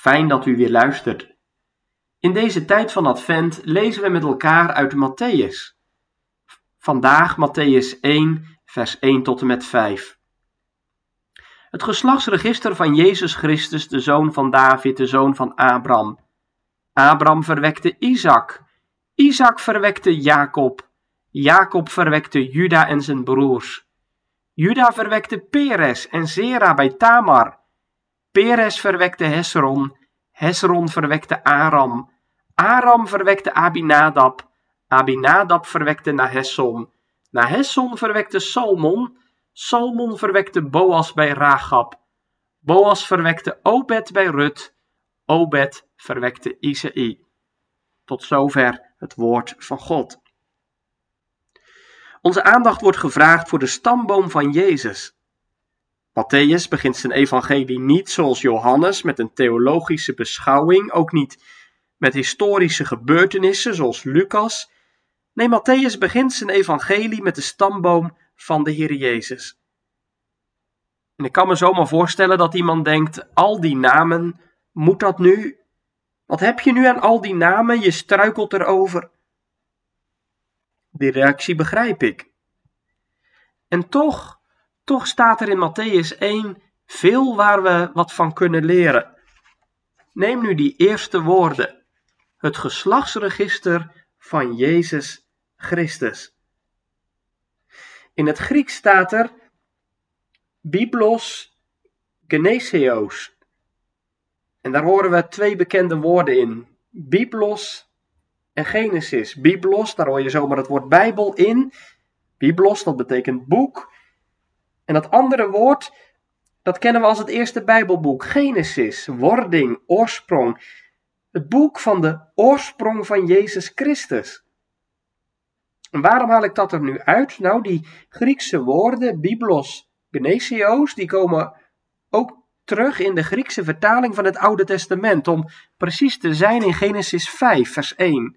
Fijn dat u weer luistert. In deze tijd van Advent lezen we met elkaar uit Matthäus. Vandaag Matthäus 1, vers 1 tot en met 5. Het geslachtsregister van Jezus Christus, de zoon van David, de zoon van Abraham. Abraham verwekte Isaac. Isaac verwekte Jacob. Jacob verwekte Juda en zijn broers. Juda verwekte Peres en Zera bij Tamar. Peres verwekte Hesron. Hesron verwekte Aram. Aram verwekte Abinadab. Abinadab verwekte Nahesson. Nahesson verwekte Salmon. Salmon verwekte Boas bij Ragab. Boas verwekte Obed bij Rut. Obed verwekte Isaï. Tot zover het woord van God. Onze aandacht wordt gevraagd voor de stamboom van Jezus. Matthäus begint zijn evangelie niet zoals Johannes met een theologische beschouwing, ook niet met historische gebeurtenissen zoals Lucas. Nee, Matthäus begint zijn evangelie met de stamboom van de Heer Jezus. En ik kan me zomaar voorstellen dat iemand denkt: al die namen, moet dat nu? Wat heb je nu aan al die namen? Je struikelt erover. Die reactie begrijp ik. En toch, toch staat er in Matthäus 1 veel waar we wat van kunnen leren. Neem nu die eerste woorden. Het geslachtsregister van Jezus Christus. In het Grieks staat er Biblos Geneseos. En daar horen we twee bekende woorden in. Biblos en Genesis. Biblos, daar hoor je zomaar het woord Bijbel in. Biblos, dat betekent boek. En dat andere woord, dat kennen we als het eerste Bijbelboek. Genesis, wording, oorsprong. Het boek van de oorsprong van Jezus Christus. En waarom haal ik dat er nu uit? Nou, die Griekse woorden, Biblos, Genesio's, die komen ook terug in de Griekse vertaling van het Oude Testament, om precies te zijn in Genesis 5, vers 1.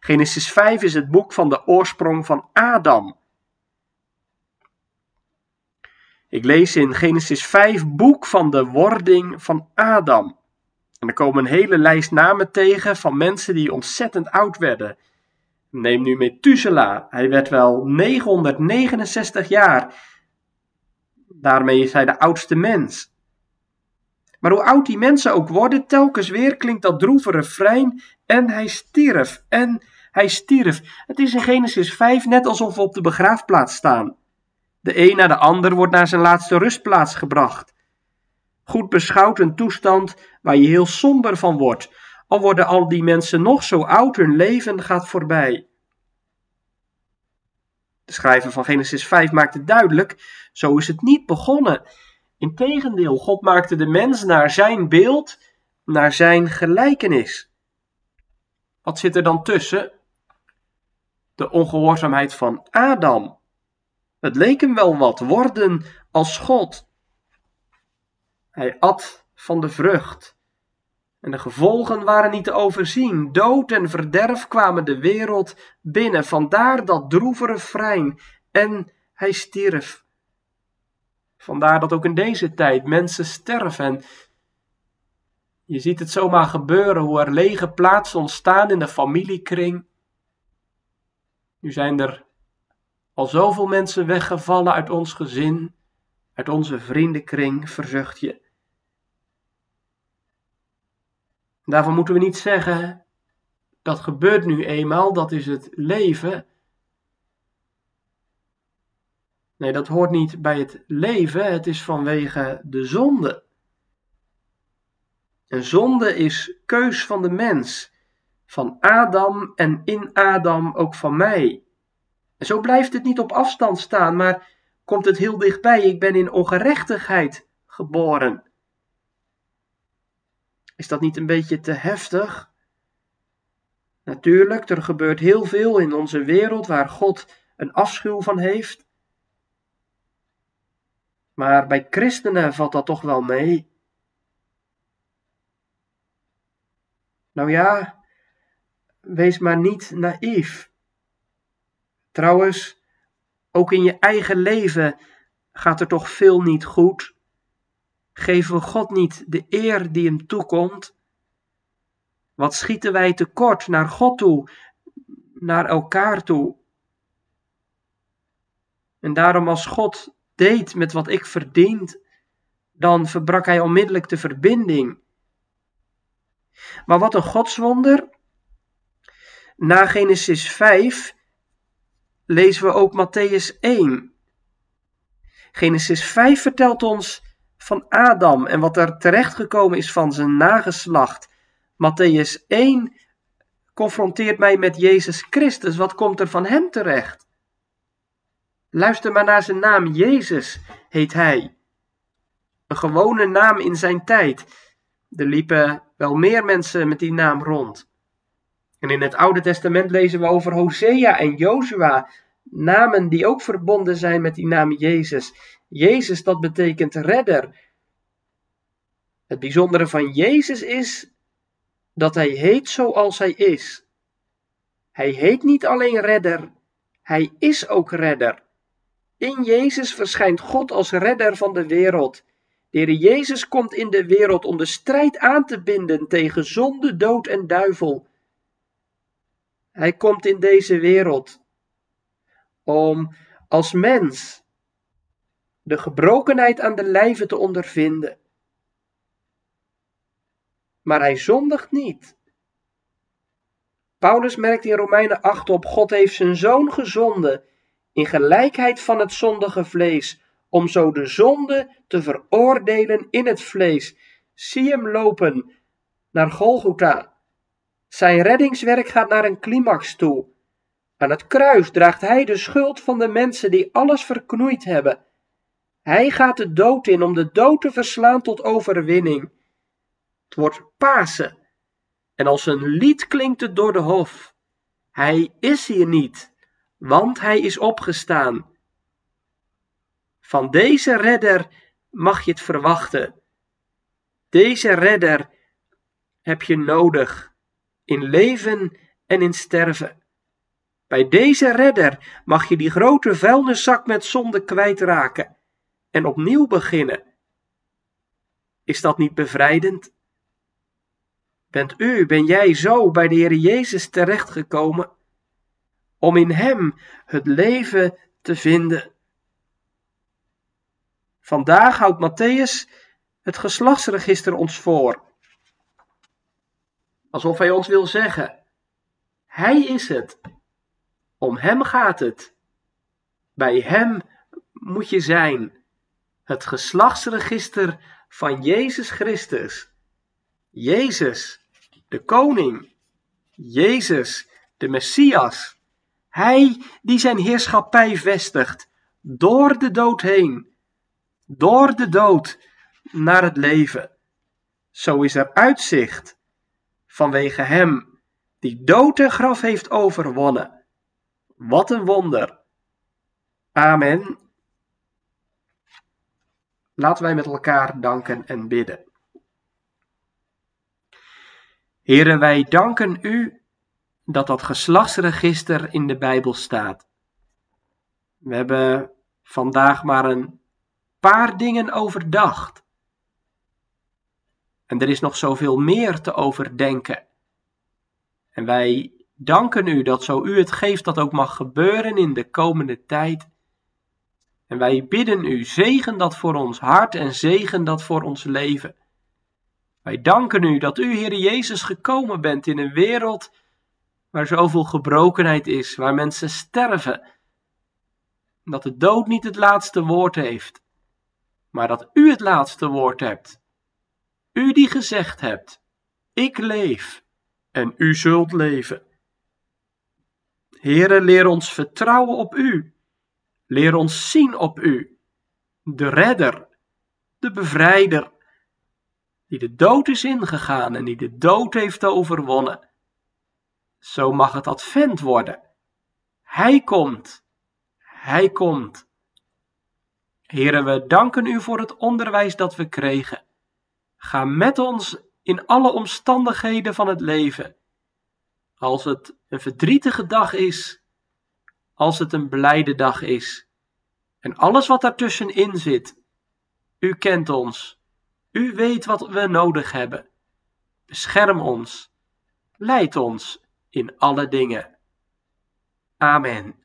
Genesis 5 is het boek van de oorsprong van Adam. Ik lees in Genesis 5 boek van de wording van Adam. En er komen een hele lijst namen tegen van mensen die ontzettend oud werden. Neem nu Methuselah, hij werd wel 969 jaar. Daarmee is hij de oudste mens. Maar hoe oud die mensen ook worden, telkens weer klinkt dat droeve refrein en hij stierf en hij stierf. Het is in Genesis 5 net alsof we op de begraafplaats staan. De een na de ander wordt naar zijn laatste rustplaats gebracht. Goed beschouwd een toestand waar je heel somber van wordt, al worden al die mensen nog zo oud, hun leven gaat voorbij. De schrijver van Genesis 5 maakt het duidelijk, zo is het niet begonnen. Integendeel, God maakte de mens naar zijn beeld, naar zijn gelijkenis. Wat zit er dan tussen? De ongehoorzaamheid van Adam. Het leek hem wel wat worden als God. Hij at van de vrucht. En de gevolgen waren niet te overzien. Dood en verderf kwamen de wereld binnen. Vandaar dat droeve refrein. En hij stierf. Vandaar dat ook in deze tijd mensen sterven. En je ziet het zomaar gebeuren hoe er lege plaatsen ontstaan in de familiekring. Nu zijn er al zoveel mensen weggevallen uit ons gezin, uit onze vriendenkring, verzucht je. Daarvan moeten we niet zeggen, dat gebeurt nu eenmaal, dat is het leven. Nee, dat hoort niet bij het leven, het is vanwege de zonde. En zonde is keus van de mens, van Adam en in Adam ook van mij. Zo blijft het niet op afstand staan, maar komt het heel dichtbij. Ik ben in ongerechtigheid geboren. Is dat niet een beetje te heftig? Natuurlijk, er gebeurt heel veel in onze wereld waar God een afschuw van heeft. Maar bij christenen valt dat toch wel mee. Nou ja, wees maar niet naïef. Trouwens, ook in je eigen leven gaat er toch veel niet goed. Geven we God niet de eer die hem toekomt? Wat schieten wij tekort naar God toe, naar elkaar toe? En daarom als God deed met wat ik verdiend, dan verbrak hij onmiddellijk de verbinding. Maar wat een godswonder. Na Genesis 5 lezen we ook Matthäus 1. Genesis 5 vertelt ons van Adam en wat er terechtgekomen is van zijn nageslacht. Matthäus 1 confronteert mij met Jezus Christus. Wat komt er van hem terecht? Luister maar naar zijn naam. Jezus heet hij. Een gewone naam in zijn tijd. Er liepen wel meer mensen met die naam rond. En in het Oude Testament lezen we over Hosea en Jozua, namen die ook verbonden zijn met die naam Jezus. Jezus, dat betekent redder. Het bijzondere van Jezus is dat hij heet zoals hij is. Hij heet niet alleen redder, hij is ook redder. In Jezus verschijnt God als redder van de wereld. De Jezus komt in de wereld om de strijd aan te binden tegen zonde, dood en duivel. Hij komt in deze wereld om als mens de gebrokenheid aan de lijve te ondervinden. Maar hij zondigt niet. Paulus merkt in Romeinen 8 op: God heeft zijn zoon gezonden in gelijkheid van het zondige vlees, om zo de zonde te veroordelen in het vlees. Zie hem lopen naar Golgotha. Zijn reddingswerk gaat naar een climax toe. Aan het kruis draagt hij de schuld van de mensen die alles verknoeid hebben. Hij gaat de dood in om de dood te verslaan tot overwinning. Het wordt Pasen. En als een lied klinkt het door de hof. Hij is hier niet, want hij is opgestaan. Van deze redder mag je het verwachten. Deze redder heb je nodig in leven en in sterven. Bij deze redder mag je die grote vuilniszak met zonde kwijtraken en opnieuw beginnen. Is dat niet bevrijdend? Bent u, ben jij zo bij de Heer Jezus terechtgekomen? Om in Hem het leven te vinden. Vandaag houdt Matthäus het geslachtsregister ons voor. Alsof hij ons wil zeggen: Hij is het. Om Hem gaat het. Bij Hem moet je zijn. Het geslachtsregister van Jezus Christus. Jezus, de koning. Jezus, de Messias. Hij die zijn heerschappij vestigt door de dood heen. Door de dood naar het leven. Zo is er uitzicht vanwege hem die dood en graf heeft overwonnen. Wat een wonder. Amen. Laten wij met elkaar danken en bidden. Heren, wij danken u dat dat geslachtsregister in de Bijbel staat. We hebben vandaag maar een paar dingen overdacht. En er is nog zoveel meer te overdenken. En wij danken u dat zo u het geeft dat ook mag gebeuren in de komende tijd. En wij bidden u, zegen dat voor ons hart en zegen dat voor ons leven. Wij danken u dat u, Heer Jezus, gekomen bent in een wereld waar zoveel gebrokenheid is, waar mensen sterven. Dat de dood niet het laatste woord heeft, maar dat u het laatste woord hebt. U die gezegd hebt: Ik leef en u zult leven. Heere, leer ons vertrouwen op u. Leer ons zien op u, de redder, de bevrijder. die de dood is ingegaan en die de dood heeft overwonnen. Zo mag het advent worden. Hij komt. Hij komt. Heren, we danken u voor het onderwijs dat we kregen. Ga met ons in alle omstandigheden van het leven. Als het een verdrietige dag is, als het een blijde dag is, en alles wat daartussenin zit. U kent ons. U weet wat we nodig hebben. Bescherm ons. Leid ons in alle dingen. Amen.